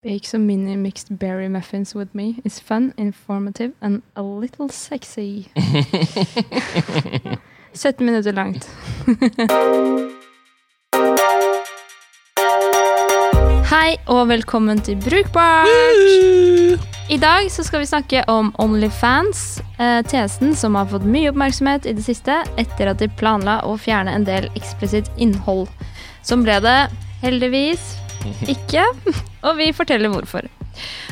Bake some mini mixed berry muffins with me. It's fun, informative and a little sexy. 17 minutter langt. Hei og velkommen til Brukbart! I dag så skal vi snakke om Onlyfans, eh, tjenesten som har fått mye oppmerksomhet i det siste etter at de planla å fjerne en del eksplisitt innhold. Som ble det heldigvis ikke, og vi forteller hvorfor.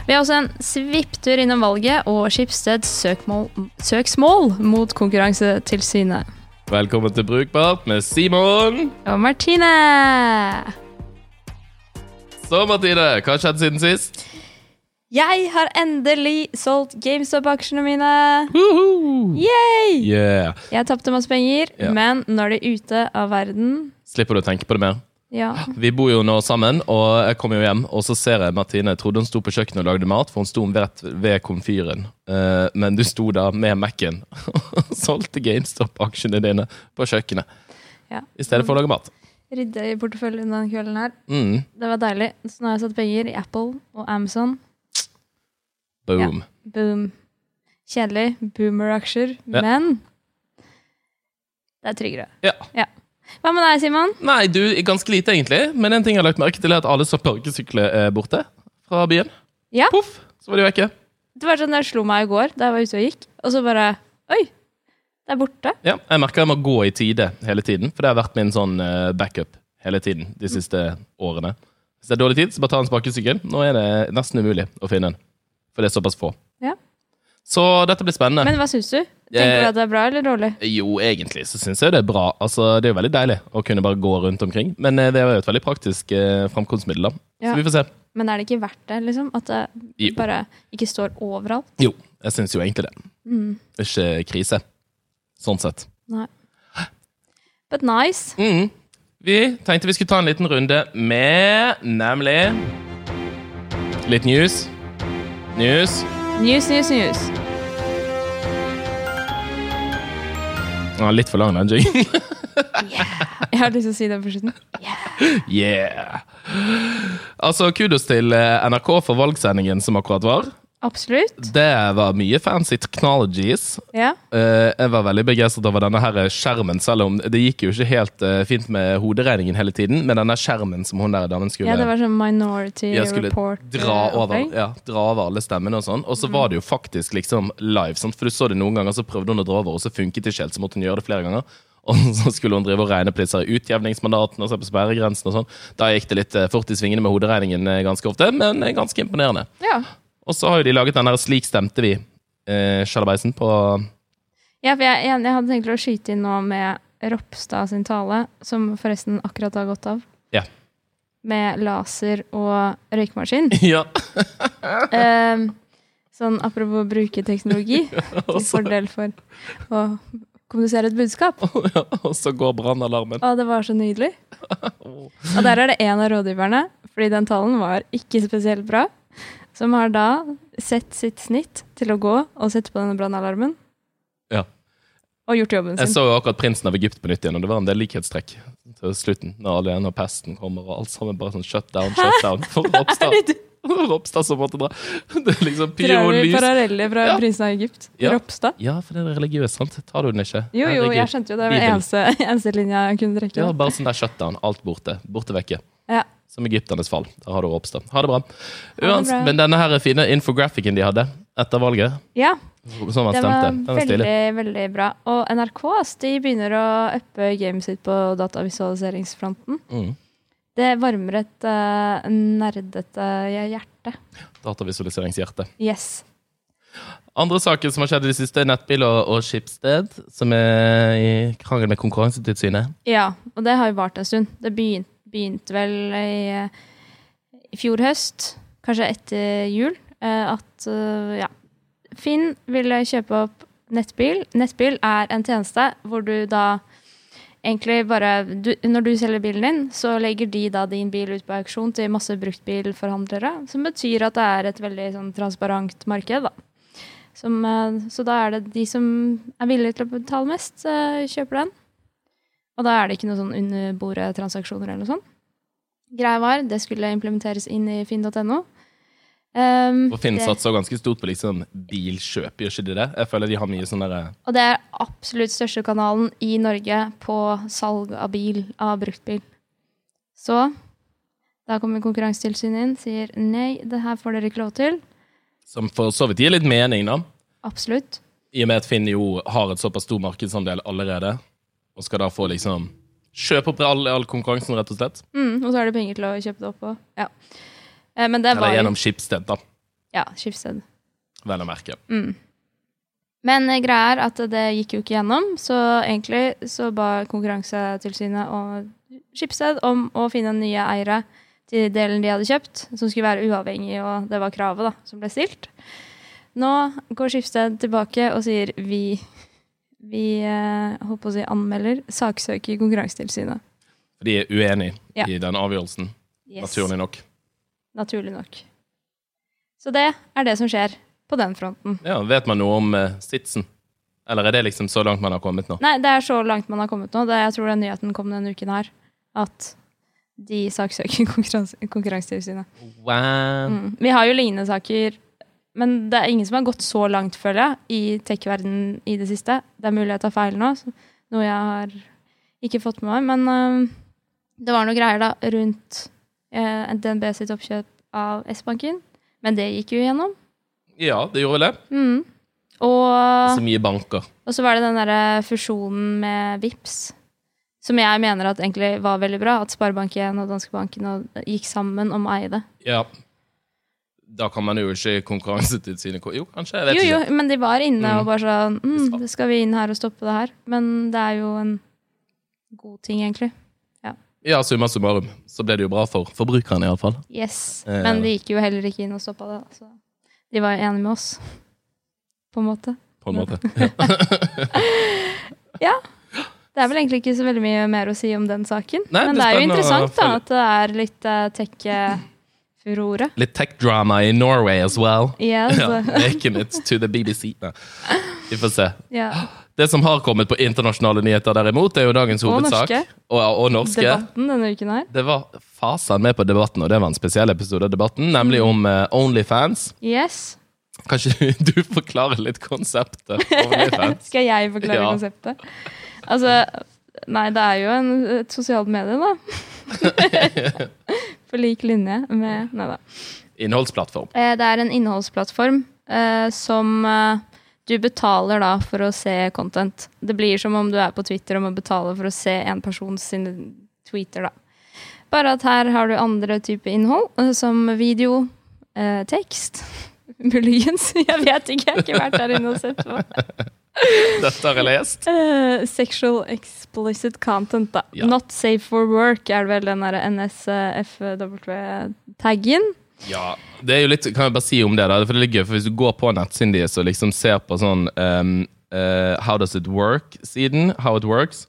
Vi har også en svipptur innom valget og Skipsteds søkmål, søksmål mot Konkurransetilsynet. Velkommen til Brukbart med Simon. Og Martine! Så, Martine, hva har skjedd siden sist? Jeg har endelig solgt GameStop-aksjene mine! Woohoo! Yay! Yeah. Jeg tapte masse penger, yeah. men nå er de ute av verden. Slipper du å tenke på det mer? Ja. Vi bor jo nå sammen, og jeg kom jo hjem, og så ser jeg Martine Jeg trodde hun sto på kjøkkenet og lagde mat, for hun sto rett ved komfyren. Eh, men du sto da med Mac-en og solgte GameStop-aksjene dine på kjøkkenet ja. i stedet for å lage mat. Rydde i porteføljen den kvelden her. Mm. Det var deilig. Så nå har jeg satt penger i Apple og Amazon. Boom. Boom. Kjedelig. Boomer-aksjer. Ja. Men det er tryggere. Ja. Ja. Hva med deg, Simon? Nei, du, ganske lite egentlig, men en ting jeg har lagt merke til, er at alle sparkesykler er borte fra byen. Ja. Poff, så var de vekke. Det var sånn det slo meg i går da jeg var ute og gikk. Og så bare Oi! Det er borte. Ja, jeg merker jeg må gå i tide hele tiden, for det har vært min sånn eh, backup hele tiden de siste årene. Hvis det er dårlig tid, så bare ta en sparkesykkel. Nå er det nesten umulig å finne en, for det er såpass få. Så dette blir spennende. Men hva syns du? Tenker du at det er bra eller dårlig? Jo, egentlig så syns jeg det er bra. Altså, Det er jo veldig deilig å kunne bare gå rundt omkring, men eh, det er jo et veldig praktisk eh, framkomstmiddel, da. Ja. Så vi får se. Men er det ikke verdt det, liksom? At det Jo. bare ikke står overalt? Jo, jeg syns jo egentlig det. Mm. Ikke krise. Sånn sett. Nei. But nice. Mm. Vi tenkte vi skulle ta en liten runde med nemlig Litt news. News. News, news, news. Ja, litt for lang, den jingen. Jeg har lyst til å si det på slutten. yeah! Altså, kudos til eh, NRK for valgsendingen som akkurat var. Absolutt. Det var mye fancy technologies. Ja. Eh, jeg var veldig begeistret over denne her skjermen, selv om det gikk jo ikke helt eh, fint med hoderegningen hele tiden. Men denne skjermen som hun der damen skulle ja, det var sånn Minority jeg skulle Report. dra eh, over, opplegg. ja, dra over alle stemmene og sånn. Og så var det jo faktisk liksom live. Sant? For du så det noen ganger, så prøvde hun å dra over, og så funket det ikke helt. Så måtte hun gjøre det flere ganger. Og så skulle hun drive og regne på disse utjevningsmandatene og se på sperregrensen og sånn. Da gikk det litt fort i svingene med hoderegningen ganske ofte, men ganske imponerende. Ja. Og så har jo de laget den der 'Slik stemte vi', eh, på Ja, for jeg, jeg, jeg hadde tenkt å skyte inn nå med Ropstad sin tale, som forresten akkurat har gått av. Ja. Med laser og røykemaskin. Ja. Ehm, sånn apropos bruke teknologi til fordel for å kommunisere et budskap. Ja, og så går brannalarmen. Å, det var så nydelig. Og der er det en av rådgiverne, fordi den talen var ikke spesielt bra, som har da sett sitt snitt til å gå og sette på denne brannalarmen. Ja. Og gjort jobben sin. Jeg så jo akkurat Prinsen av Egypt på nytt igjen, og det var en del likhetstrekk til slutten. Når alle igjen og pesten kommer, og alt sammen bare sånn shutdown, shutdown. For Ropstad. Ropstad som måtte dra. Det er liksom pyro Drar og du lys. paralleller fra Ja. prinsen av Egypt? Ja. Ropstad? Ja, for det er religiøst, sant? Tar du den ikke? Jo, jo, Herregud. jeg skjønte jo det. var den eneste, eneste linja jeg kunne trekke. Ja, bare sånn der shutdown. Alt borte. Borte vekke. Ja. Som egypternes fall. Der har du Ropstad. Ha det bra. det bra. men denne her fine infographicen de hadde etter valget, ja, som han det stemte, var den var stilig. veldig, veldig bra. Og NRK ass, de begynner å uppe gamet sitt på datavisualiseringsfronten. Mm. Det varmer et uh, nerdete hjerte. Datavisualiseringshjerte. Yes. Andre saker som har skjedd i det siste, er Nettbil og, og Schibsted, som er i krangel med Konkurransetilsynet. Ja, og det har jo vart en stund. Det begynte, begynte vel i, i fjor høst, kanskje etter jul, eh, at eh, ja. Finn ville kjøpe opp nettbil. Nettbil er en tjeneste hvor du da egentlig bare du, Når du selger bilen din, så legger de da din bil ut på auksjon til masse bruktbilforhandlere, som betyr at det er et veldig sånn transparent marked, da. Som, eh, så da er det de som er villige til å betale mest, eh, kjøper den. Og da er det ikke noe sånn under bordet-transaksjoner eller noe sånt. Greia var, det skulle implementeres inn i finn.no. Um, Og Finn satser ganske stort på liksom bilkjøp, gjør ikke de det? Jeg føler de har mye sånn derre Og det er absolutt største kanalen i Norge på salg av bil, av bruktbil. Så da kommer Konkurransetilsynet inn, sier nei, det her får dere ikke lov til. Som for så vidt gir litt mening, da. Absolutt. I og med at Finn jo har et såpass stor markedsandel allerede, og skal da få liksom kjøpe opp all, all konkurransen, rett og slett. Mm, og så har de penger til å kjøpe det opp og Ja. Eh, Men det Eller gjennom Schibsted, da, Ja, Skipsted. vel å merke. Mm. Men eh, greia er at det gikk jo ikke gjennom, så egentlig så ba Konkurransetilsynet og Skipsted om å finne nye eiere til delen de hadde kjøpt, som skulle være uavhengig, og det var kravet da, som ble stilt. Nå går Skipsted tilbake og sier vi vi eh, holdt å si anmelder, saksøker Konkurransetilsynet. De er uenig Ja. i den avgjørelsen, Yes. naturlig nok. Naturlig nok. Så det er det som skjer på den fronten. Ja, Vet man noe om eh, sitsen? Eller er det liksom så langt man har kommet nå? Nei, det er så langt man har kommet nå. Det, jeg tror den nyheten kom denne uken her. At de saksøker konkurranse, Konkurransetilsynet. Wow. Mm. Vi har jo lignende saker, men det er ingen som har gått så langt, føler jeg, i tech-verdenen i det siste. Det er mulig jeg tar feil nå, noe jeg har ikke fått med meg. Men uh, det var noe greier da rundt uh, DNB sitt oppkjøp av S-banken. Men det gikk jo igjennom. Ja, det gjorde vel det. Mm. Og Så mye banker. Og så var det den derre fusjonen med VIPS, som jeg mener at egentlig var veldig bra. At Sparebank1 og Danskebanken gikk sammen om å eie det. Ja. Da kan man jo ikke Konkurransetilsynet sine Jo, kanskje. Jeg vet Jo, jo, ikke. men de var inne Mm. og bare sånn mm, skal- vi inn her og stoppe det her? Men det er jo en god ting, egentlig. Ja, summa summarum. Så ble det jo bra for forbrukerne, iallfall. Yes. Eh. Men de gikk jo heller ikke inn og stoppa det. Så de var jo enige med oss, på en måte. På en måte. ja. Det er vel egentlig ikke så veldig mye mer å si om den saken. Nei, men det det er jo interessant da, at det er litt uh, tech-furore. Litt tech-drama i Norway as well. Ja, Ja, making it to the BBC. Nei. Vi får se. ja. Det som har kommet på internasjonale nyheter, derimot, er jo dagens Og hovedsak. norske. Og, og norske. Debatten denne uken her. Det var fasen med på debatten, og det var en spesiell episode av debatten, nemlig Mm. om uh, Onlyfans. Yes. Kan ikke du forklare litt konseptet Onlyfans? Skal jeg forklare Ja. konseptet? Altså, nei, det er jo en, et sosialt medie, da. På lik linje med Nei da. Innholdsplattform. Eh, Det er en innholdsplattform eh, som eh, du betaler da for å se content. Det blir som om du er på Twitter og må betale for å se en person sine tweeter, da. Bare at her har du andre typer innhold, eh, som video, eh, tekst Muligens. Jeg vet ikke, jeg har ikke vært der inne og sett på. Dette har jeg lest. Uh, sexual explicit content, da. Ja. Not safe for work er vel den derre NSFW-taggen. Ja, det er jo litt, kan jeg bare si om det da, for det er gøy, for hvis du går på nettsiden deres og liksom ser på sånn um, uh, How does it work-siden, how it works,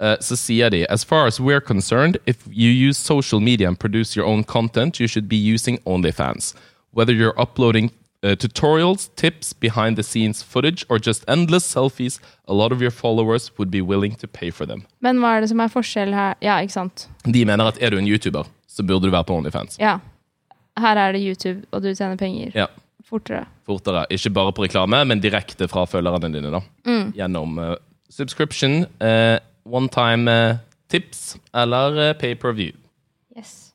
uh, så sier de As far as we're concerned, if you use social media and produce your own content, you should be using OnlyFans. Whether you're uploading uh, tutorials, tips, behind the scenes footage, or just endless selfies, a lot of your followers would be willing to pay for them. Men hva er det som er forskjell her? Ja, ikke sant? De mener at er du en YouTuber, så burde du være på OnlyFans. Ja. Her er det YouTube, og du tjener penger Ja. fortere. fortere. Ikke bare på reklame, men direkte fra følgerne dine. da. Gjennom uh, subscription, uh, one time eh, tips eller uh, pay per view. Yes.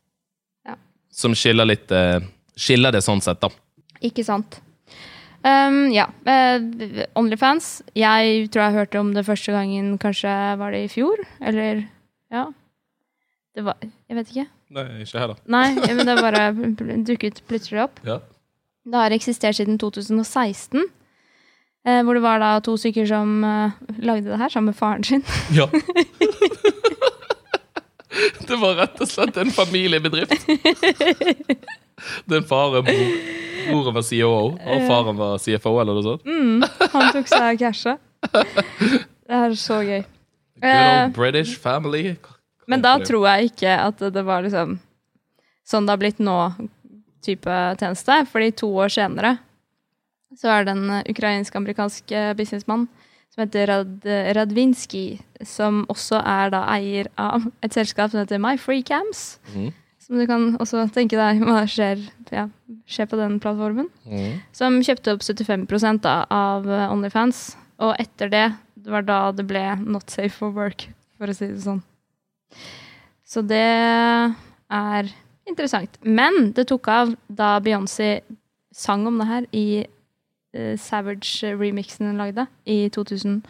Som skiller litt eh, Skiller det sånn sett, da. Ikke sant. Um, ja. Uh, Onlyfans. Jeg tror jeg hørte om det første gangen kanskje var det i fjor, eller Ja. Det var Jeg vet ikke. Nei, ikke heller. Nei, men det bare dukket plutselig opp. Ja. Det har eksistert siden 2016. Eh, hvor det var da to stykker som eh, lagde det her sammen med faren sin. ja. det var rett og slett en familiebedrift. Den faren, bor, Moren var CEO, og faren var CFO, eller noe sånt. Mm, han tok seg av cashet. Det er så gøy. Good Eh, old British family. Men da tror jeg ikke at det var liksom sånn det har blitt nå, type tjeneste. Fordi to år senere så er det en eh, ukrainsk-amerikansk eh, businessmann som heter Rad Radvinskij, som også er da eier av et selskap som heter My Free Camps. Mhm. Som du kan også tenke deg hva skjer, ja, skjer på den plattformen. Mm. Som kjøpte opp 75 da, av eh, Onlyfans. Og etter det, det var da det ble not safe for work, for å si det sånn. Så det er interessant. Men det tok av da Beyoncé sang om det her i uh, Savage-remixen hun lagde i 2020.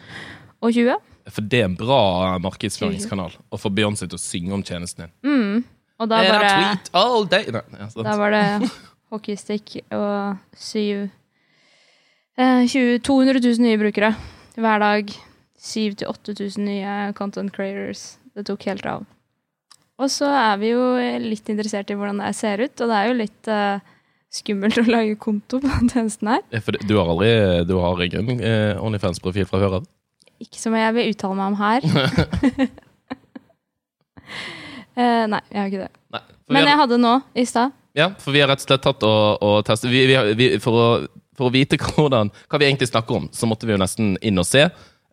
For det er en bra markedsføringskanal å få Beyoncé til å synge om tjenesten din. Mm. Og da And var det tweet all day. Nei. Da var det hockeystick og syv eh, 20, 200 000 nye brukere hver dag. 7000-8000 nye content creators. Det tok helt av. Og så er vi jo litt interessert i hvordan det ser ut, og det er jo litt eh, skummelt å lage konto på den tjenesten her. For du har aldri Du har ingen eh, Onlyfans-profil fra før av? Ikke som jeg vil uttale meg om her. Eh, nei, jeg har ikke det. Nei. Men har- jeg hadde nå, i stad. Ja, for vi har rett og slett tatt og, og testet vi, vi, vi, for, å, for å vite hvordan, hva vi egentlig snakker om, så måtte vi jo nesten inn og se.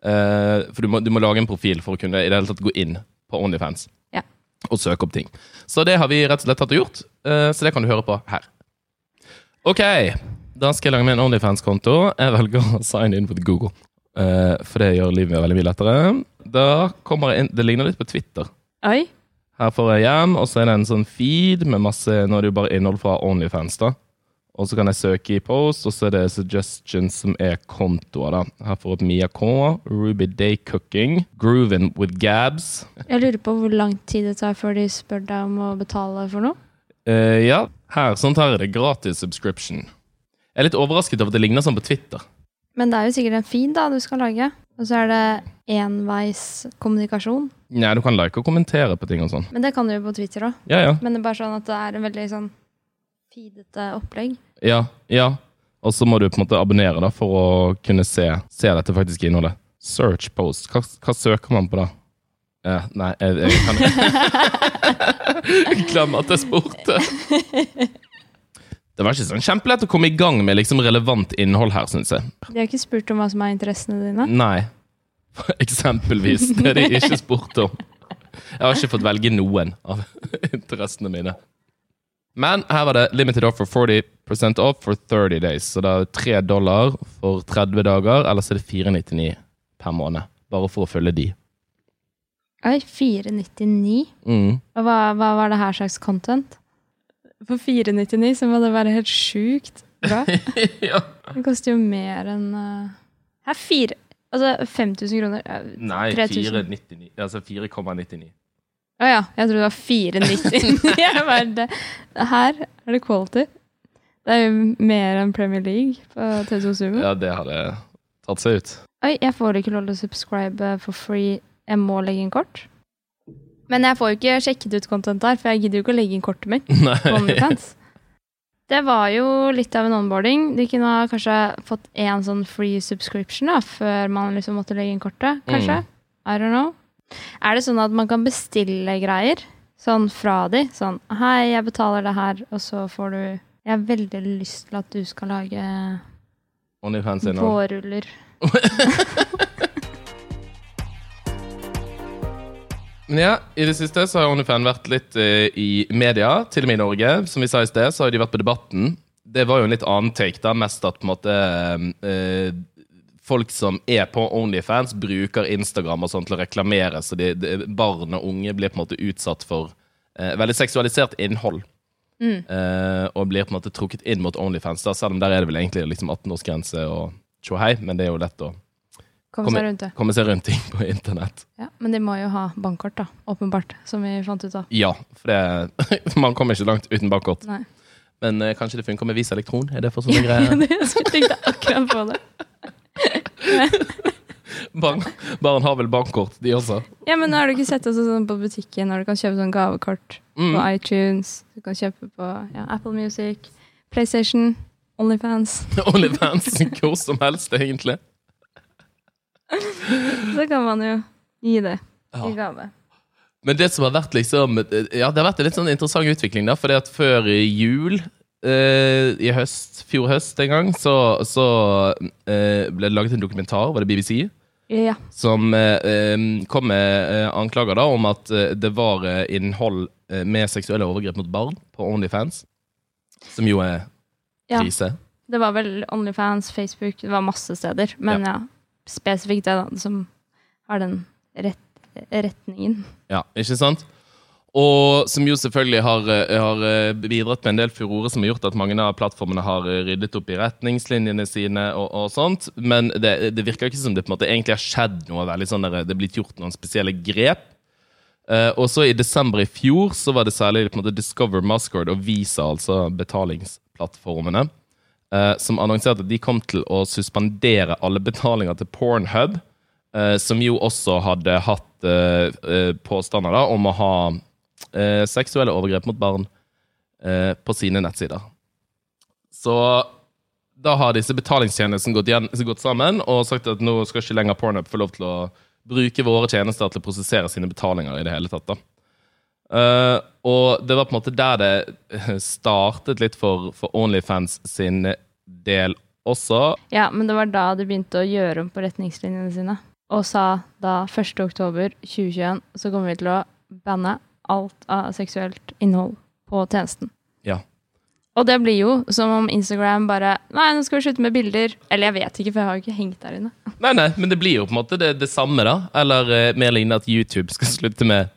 Eh, for du må, du må lage en profil for å kunne i det hele tatt gå inn på Onlyfans Ja. og søke opp ting. Så det har vi rett og slett tatt og gjort, eh, så det kan du høre på her. Ok, da skal jeg lage meg en Onlyfans-konto. Jeg velger å sign in på Google, eh, for det gjør livet veldig mye lettere. Da kommer jeg inn, Det ligner litt på Twitter. Oi. Her får jeg hjem, og så er det en sånn feed med masse Nå er det jo bare innhold fra Onlyfans, da. Og så kan jeg søke i post, og så er det suggestions som er kontoer, da. Her får jeg opp Mia K, Ruby Day Cooking, Groovin with Gabs. Jeg lurer på hvor lang tid det tar før de spør deg om å betale for noe. Eh, ja, her, sånt her er det gratis subscription. Jeg er litt overrasket over at det ligner sånn på Twitter. Men det er jo sikkert en feed da du skal lage. Og så er det enveiskommunikasjon. Nei, du kan like og kommentere på ting og sånn. Men det kan du jo på Twitter òg. Ja, ja. Men det er bare sånn at det er en veldig sånn feedete opplegg. Ja, ja. Og så må du på en måte abonnere da, for å kunne se, se dette faktiske innholdet. Search post. Hva, hva søker man på da? Eh, nei, jeg, jeg kan Glem at jeg spurte. Det var ikke sånn kjempelett å komme i gang med liksom relevant innhold her, syns jeg. De har ikke spurt om hva som er interessene dine. Nei. Eksempelvis. Det har de ikke spurt om. Jeg har ikke fått velge noen av interessene mine. Men her var det limited offer 40% off for 30 days. Så det er 3 dollar for 30 dager, eller så er det 499 per måned. Bare for å følge de. Oi, 499. Mm. Og hva, hva var det her slags content? For 499 så må det være helt sjukt bra. ja. Det koster jo mer enn uh... Her fire Altså 5000 kroner. Uh, Nei, 3000. 499. Altså 4,99. Å ja, jeg trodde det var 499. Jeg bare, det, her er det quality. Det er jo mer enn Premier League på TV2 Sumo. Ja, det hadde tatt seg ut. Oi, jeg får ikke lov til å subscribe for free. Jeg må legge inn kort. Men jeg får jo ikke sjekket ut content der, for jeg gidder jo ikke å legge inn kortet mitt. på OnlyFans. Det var jo litt av en onboarding. De kunne ha kanskje fått én sånn free subscription da, før man liksom måtte legge inn kortet. Kanskje? I don't know. Er det sånn at man kan bestille greier sånn fra de? Sånn Hei, jeg betaler det her, og så får du Jeg har veldig lyst til at du skal lage vårruller. ja, I det siste så har OnlyFans vært litt uh, i media, til og med i Norge. Som vi sa i sted, så har de vært på Debatten. Det var jo en litt annen take, da. Mest at på en måte uh, Folk som er på Onlyfans, bruker Instagram og sånn til å reklamere, så de, de, barn og unge blir på en måte utsatt for uh, veldig seksualisert innhold. Eh, og blir på en måte trukket inn mot Onlyfans, da, selv om der er det vel egentlig liksom 18-årsgrense og tjohei, men det er jo lett å Komme Kommer- seg rundt det. komme seg rundt ting på internett. Ja, men de må jo ha bankkort, da. Åpenbart. Som vi fant ut av. Ja, for det, man kommer ikke langt uten bankkort. Nei. Men eh, kanskje det funker med Visa Elektron? Er det for sånne greier? jeg jeg tenkte akkurat på det. Barn, barn har vel bankkort, de også? Ja, men har du ikke sett det sånn på butikken når du kan kjøpe sånn gavekort Mm. på iTunes? Du kan kjøpe på ja, Apple Music, PlayStation, Onlyfans. OnlyFans, hvor som helst, egentlig. Så kan man jo gi det i gave. Men det som har vært liksom Ja, det har vært en litt sånn interessant utvikling, da. At før jul eh, i høst, fjor høst en gang, så, så eh, ble det laget en dokumentar, var det BBC, Ja. som eh, kom med eh, anklager da om at eh, det var eh, innhold med seksuelle overgrep mot barn på Onlyfans. Som jo er ja. Det var vel Onlyfans, Facebook, det var masse steder. Men ja, spesifikt det da, som har den rett, retningen. Ja, ikke sant? Og som jo selvfølgelig har, eh, har eh, bidratt med en del furore som har gjort at mange av plattformene har eh, ryddet opp i retningslinjene sine og, og sånt. Men det, det virker ikke som det på en måte egentlig har skjedd noe veldig sånn der, det er blitt gjort noen spesielle grep. Eh, og så i desember i fjor så var det særlig på en måte Discover Muscord og Visa, altså betalingsplattformene, eh, som annonserte at de kom til å suspendere alle betalinger til Pornhub, eh, som jo også hadde hatt eh, eh, påstander da, om å ha eh, seksuelle overgrep mot barn eh, på sine nettsider. Så da har disse betalingstjenestene gått, gått sammen og sagt at nå skal ikke lenger Pornhub få lov til å bruke våre tjenester til å prosessere sine betalinger i det hele tatt. da. Uh, og det var på en måte der det startet litt for, for Onlyfans sin del også. Ja, men det var da de begynte å gjøre om på retningslinjene sine. Og sa da 1. oktober 2021 så kommer vi til å banne alt av seksuelt innhold på tjenesten. Ja. Og det blir jo som om Instagram bare Nei, nå skal vi slutte med bilder. Eller jeg vet ikke, for jeg har jo ikke hengt der inne. Nei, nei, men det blir jo på en måte det, det samme, da. Eller eh, mer lignende at YouTube skal slutte med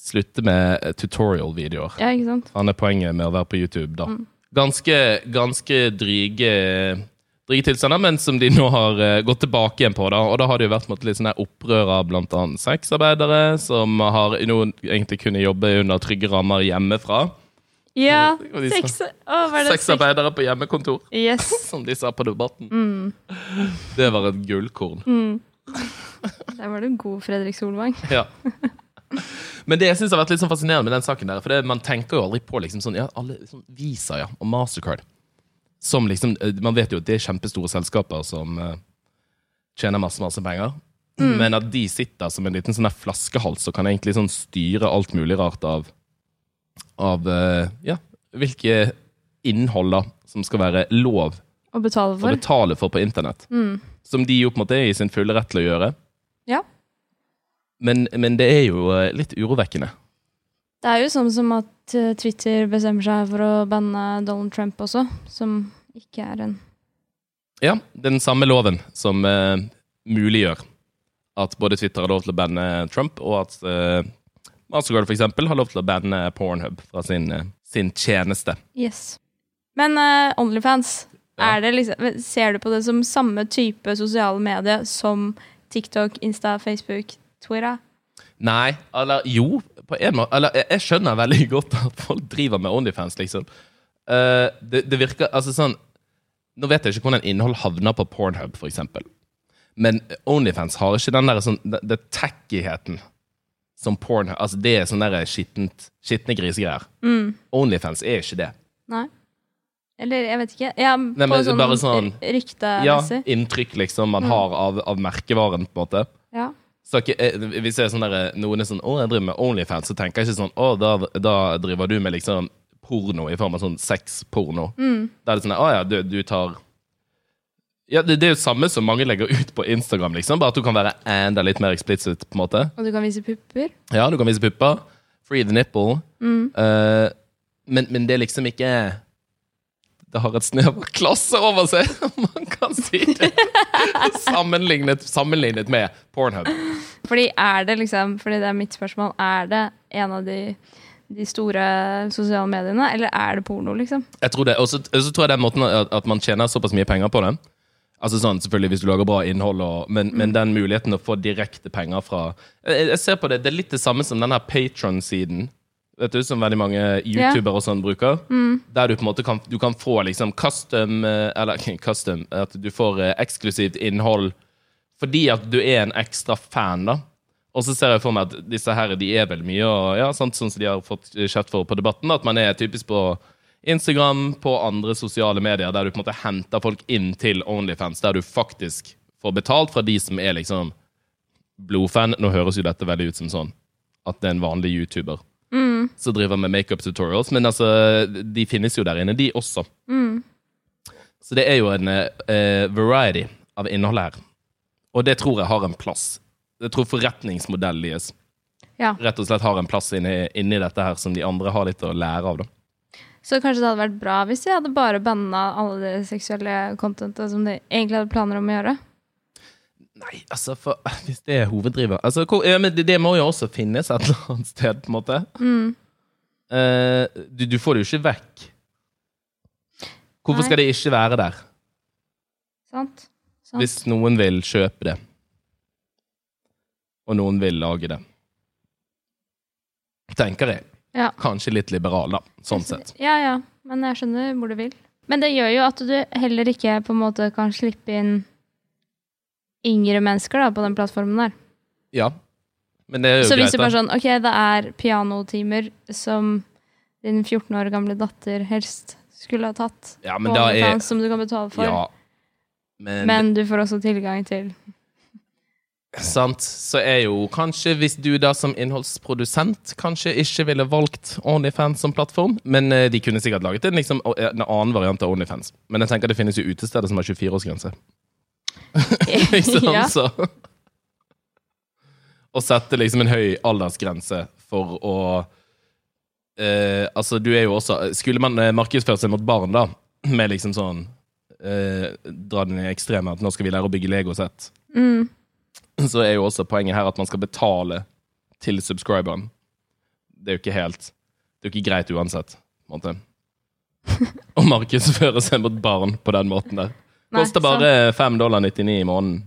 Slutte med eh, tutorial-videoer. Ja, ikke sant? Han er poenget med å være på YouTube, da. Mm. Ganske, ganske dryge, dryge tilstander, men som de nå har eh, gått tilbake igjen på. da, Og da har det jo vært måtte, litt sånne opprør av annet sexarbeidere, som har nå egentlig kunne jobbe under trygge rammer hjemmefra. Ja, sex... Sex... Sexarbeidere på hjemmekontor, Yes. som de sa på Debatten. Mm. Det var et gullkorn. Der var du god, Fredrik Solvang. Ja. Men det jeg synes har vært litt sånn fascinerende med den saken der, for det, man tenker jo aldri på liksom sånn, ja, alle sånn Visa ja, og Mastercard. Som liksom, eh, Man vet jo at det er kjempestore selskaper som uh, tjener masse masse penger. Men at de sitter som en liten sånn flaskehals og kan egentlig sånn styre alt mulig rart av Av uh, ja, hvilke innhold da som skal være lov Å betale å for. betale for på internett. Mm. Som de jo på en måte er i sin fulle rett til å gjøre. Ja. Men, men det er jo litt urovekkende. Det er jo sånn som at Twitter bestemmer seg for å banne Donald Trump også, som ikke er en Ja, den samme loven som eh, muliggjør at både Twitter har lov til å banne Trump, og at eh, Mastercard eksempel har lov til å banne Pornhub fra sin, eh, sin tjeneste. Yes. Men uh, Onlyfans, Ja. er det liksom, ser du på det som samme type sosiale medier som TikTok, Insta, Facebook, Twitter? Nei, eller jo, på en måte. Eller jeg skjønner veldig godt at folk driver med Onlyfans, liksom. Eh, det, det virker Altså sånn Nå vet jeg ikke hvordan innhold havner på Pornhub, eksempel. Men Onlyfans har ikke den der sånn Det, det tackigheten som Pornhub Altså, det er sånn skittent Skitne grisegreier. Mm. Onlyfans er ikke det. Nei. Eller jeg vet ikke. Ja, Nei, på men sånn, bare sånn- ryktemessig. Ja, inntrykk liksom man har av, av merkevaren, på en måte. Ja. Så eh, hvis jeg er sånn der, noen er sånn 'Å, jeg driver med Onlyfans', så tenker jeg ikke sånn 'Å, da, da driver du med liksom porno i form av sånn sexporno'. Mm. Da er det sånn 'Å ja, du, du tar Ja, det, det er jo samme som mange legger ut på Instagram, liksom, bare at du kan være enda litt mer explicit, på en måte. Og du kan vise pupper. Ja, du kan vise pupper. Free the nipple. Mm. Uh, men, men det er liksom ikke Det har et snev av klasse over seg, om man kan si det. sammenlignet, sammenlignet med Pornhub. Fordi er det liksom, fordi det er mitt spørsmål, er det en av de, de store sosiale mediene, eller er det porno, liksom? Jeg tror det, Og så tror jeg den måten at, at man tjener såpass mye penger på det. Altså sånn, selvfølgelig Hvis du lager bra innhold, og, men, men den muligheten å få direkte penger fra jeg, jeg ser på Det det er litt det samme som den her Patron-siden. Vet du, Som veldig mange youtubere og sånn bruker. Der du på en måte kan, du kan få liksom custom eh, Eller custom, at du får eh, eksklusivt innhold fordi at du er en ekstra fan. da og så ser jeg for meg at disse her de er vel mye og, ja, sant, sånn som de har fått kjeft for på Debatten. At man er typisk på Instagram, på andre sosiale medier, der du på en måte henter folk inn til Onlyfans, der du faktisk får betalt fra de som er liksom blodfan. Nå høres jo dette veldig ut som sånn at det er en vanlig YouTuber som driver med makeup tutorials, men altså, de finnes jo der inne, de også. Så det er jo en uh, variety av innhold her. Og det tror jeg har en plass. Jeg tror forretningsmodellen deres Ja. rett og slett har en plass inni, inni dette her som de andre har litt å lære av. da. Så kanskje det hadde vært bra hvis de hadde bare banna alle det seksuelle contentet som de egentlig hadde planer om å gjøre. Nei, altså, for, hvis det er hoveddriver altså, hvor, ja, men det, det må jo også finnes et eller annet sted, på en måte. Mm. Uh, du, du får det jo ikke vekk. Hvorfor Nei. skal det ikke være der? Sant? Sant? Hvis noen vil kjøpe det, og noen vil lage det. Tenker jeg. Ja. Kanskje litt liberal, da, sånn sett. Ja, ja. Men jeg skjønner hvor du vil. Men det gjør jo at du heller ikke på en måte kan slippe inn yngre mennesker da, på den plattformen der. Ja. Men det er jo Så hvis du bare sånn, ok, det er pianotimer som din 14 år gamle datter helst skulle ha tatt Ja, men på da er som du kan betale for, Ja. Men, men du får også tilgang til sant, så er jo kanskje hvis du da som innholdsprodusent kanskje ikke ville valgt OnlyFans som plattform, men eh, de kunne sikkert laget en, liksom, en annen variant av OnlyFans. Men jeg tenker det finnes jo utesteder som har 24-årsgrense. Ikke sant? ja. Så Å sette liksom en høy aldersgrense for å eh, Altså, du er jo også Skulle man eh, markedsføre seg mot barn, da, med liksom sånn eh, Dra den i ekstreme at nå skal vi lære å bygge legosett, Mm. Så er jo også poenget her at man skal betale til subscriberen. Det er jo ikke helt Det er jo ikke greit uansett, på en måte. Å markedsføre seg mot barn på den måten der. Koster bare 5 dollar 99 i måneden.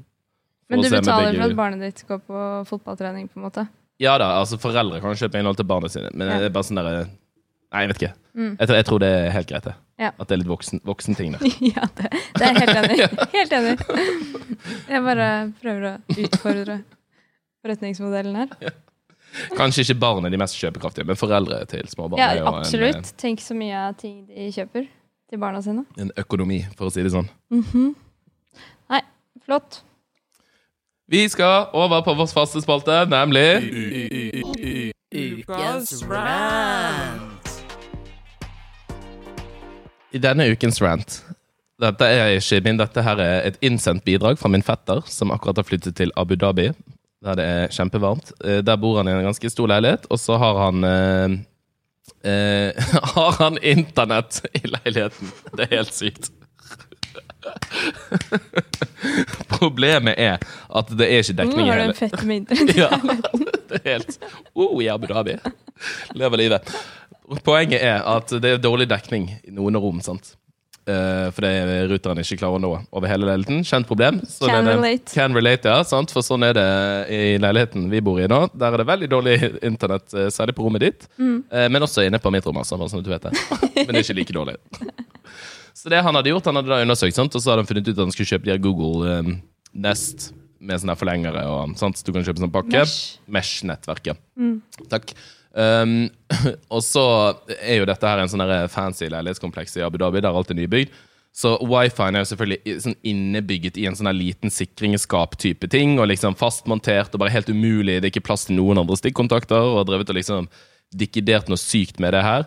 Men du betaler for at barnet ditt går på fotballtrening, på en måte. Ja da, altså foreldre kan kjøpe innhold til barna sine, men Ja. det er bare sånn der Nei, jeg vet ikke. Mm. Jeg, tror, jeg tror det er helt greit, det. Ja. At det er litt voksen, ting der. ja, det, det er jeg helt enig. Helt enig. Jeg bare prøver å utfordre forretningsmodellen her. Kanskje ikke barn er de mest kjøpekraftige, men foreldre til små barn Ja, absolutt. en. Tenk så mye av ting de kjøper til barna sine. eh, en økonomi, for å si det sånn. Nei, flott. Vi skal over på vår faste spalte, nemlig Ukas rant. I denne ukens rant Dette er ikke min, dette her er et innsendt bidrag fra min fetter, som akkurat har flyttet til Abu Dhabi, der det er kjempevarmt. Eh, Der bor han i en ganske stor leilighet, og så har han eh, eh, Har han internett i leiligheten. Det er helt sykt. Problemet er at det er ikke dekning i hele Nå har du en fett med internett. ja, det er helt oh, i Abu Dhabi. Lever livet. Poenget er at det er dårlig dekning i noen rom. sant? Eh, fordi ruteren ikke klarer å nå over hele leiligheten. Kjent problem. Så Can det. relate. Can relate, ja. sant? For sånn er det i leiligheten vi bor i nå. Der er det veldig dårlig internett, eh, særlig på rommet ditt. Mm. Uh, men også inne på mitt rom, altså, sånn at du vet det. Men det er ikke like dårlig. Så det han hadde gjort, han hadde da undersøkt, sant? og så hadde han funnet ut at han skulle kjøpe de her Google um, Nest med sånne forlengere. Og, sant? Så du kan kjøpe sånn pakke. Mesh. Mesh mm. Takk. Um, og så er jo dette her en sånn fancy leilighetskompleks i Abu Dhabi, der alt er nybygd. Så wifien er jo selvfølgelig sånn innebygget i en sånn liten sikringsskap-type ting, og liksom fastmontert og bare helt umulig. Det er ikke plass til noen andre stikkontakter, og har drevet og liksom dikidert noe sykt med det her.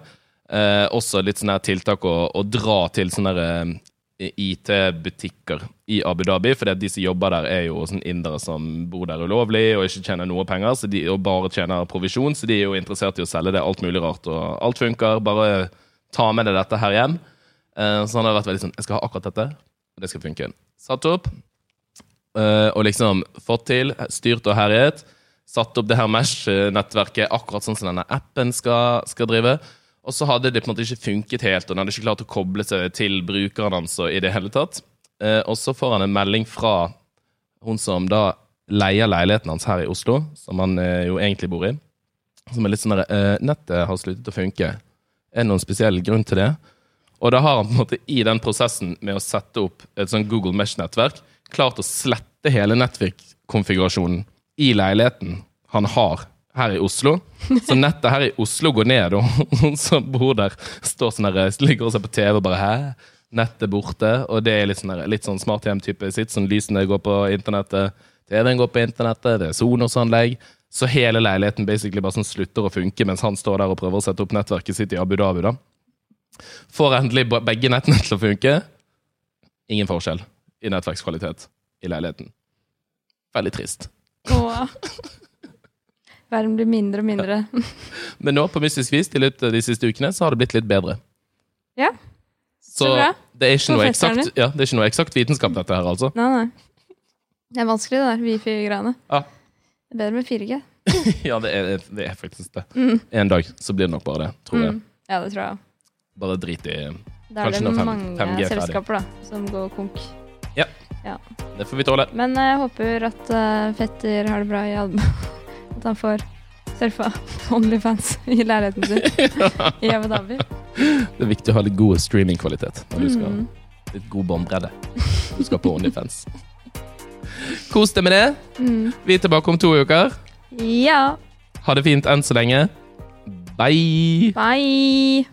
Eh, også litt sånn her tiltak å, å dra til sånne her, eh, IT-butikker i Abu Dhabi, at de som jobber der, er jo sånn indere som bor der ulovlig og ikke tjener noe penger, de, og bare tjener provisjon, så de er jo interessert i å selge det alt mulig rart. Og alt funker, bare ta med deg dette her hjem. Eh, så han har vært veldig sånn Jeg skal ha akkurat dette, og det skal funke. Satt opp, eh, og liksom fått til, styrt og herjet. Satt opp det her Mesh-nettverket akkurat sånn som denne appen skal, skal drive. Og så hadde det på en måte ikke funket helt, og han hadde ikke klart å koble seg til brukeren hans i det hele tatt. Eh, og så får han en melding fra hun som da leier leiligheten hans her i Oslo, som han eh, jo egentlig bor i. Som er litt sånn der eh, Nettet har sluttet å funke. Er det noen spesiell grunn til det? Og da har han på en måte i den prosessen med å sette opp et sånn Google Mesh-nettverk klart å slette hele nettverkkonfigurasjonen i leiligheten han har her i Oslo. Så nettet her i Oslo går ned, og hun som bor der, står sånn der, ligger og ser på TV og bare Hæ? Nettet borte? Og det er litt sånn, der, litt sånn smart hjem-type sitt. Sånn lysene går på internettet, TV-en går på internettet, det er Sonos-anlegg. Så hele leiligheten basically bare sånn slutter å funke mens han står der og prøver å sette opp nettverket sitt i Abu Dhabi. da. Får endelig begge nettene til å funke. Ingen forskjell i nettverkskvalitet i leiligheten. Veldig trist. Åh. Verden blir mindre og mindre. Men nå, på mystisk vis, i løpet de siste ukene, så har det blitt litt bedre. Ja. Så, Så bra. det, er ikke noe eksakt, ja, det er ikke noe eksakt vitenskap, dette her, altså. Nei, nei. Det er vanskelig, det der wifi-greiene. Ja. Det er bedre med 4G. Ja, det er, det er faktisk det. Mm. En dag så blir det nok bare det, tror jeg. Mm. Ja, det tror jeg. Bare drit i Da er det mange 5G er selskaper da, som går konk. Det får vi tåle. Men jeg håper at uh, fetter har det bra i Alba. At han får surfa Onlyfans i leiligheten sin i Abu Dhabi. Det er viktig å ha litt god streamingkvalitet når du skal Mm. litt god båndbredde. Du skal på OnlyFans. Kos deg med det. Mm. Vi er tilbake om to uker. Ja. Ha det fint enn så lenge. Bye! Bye!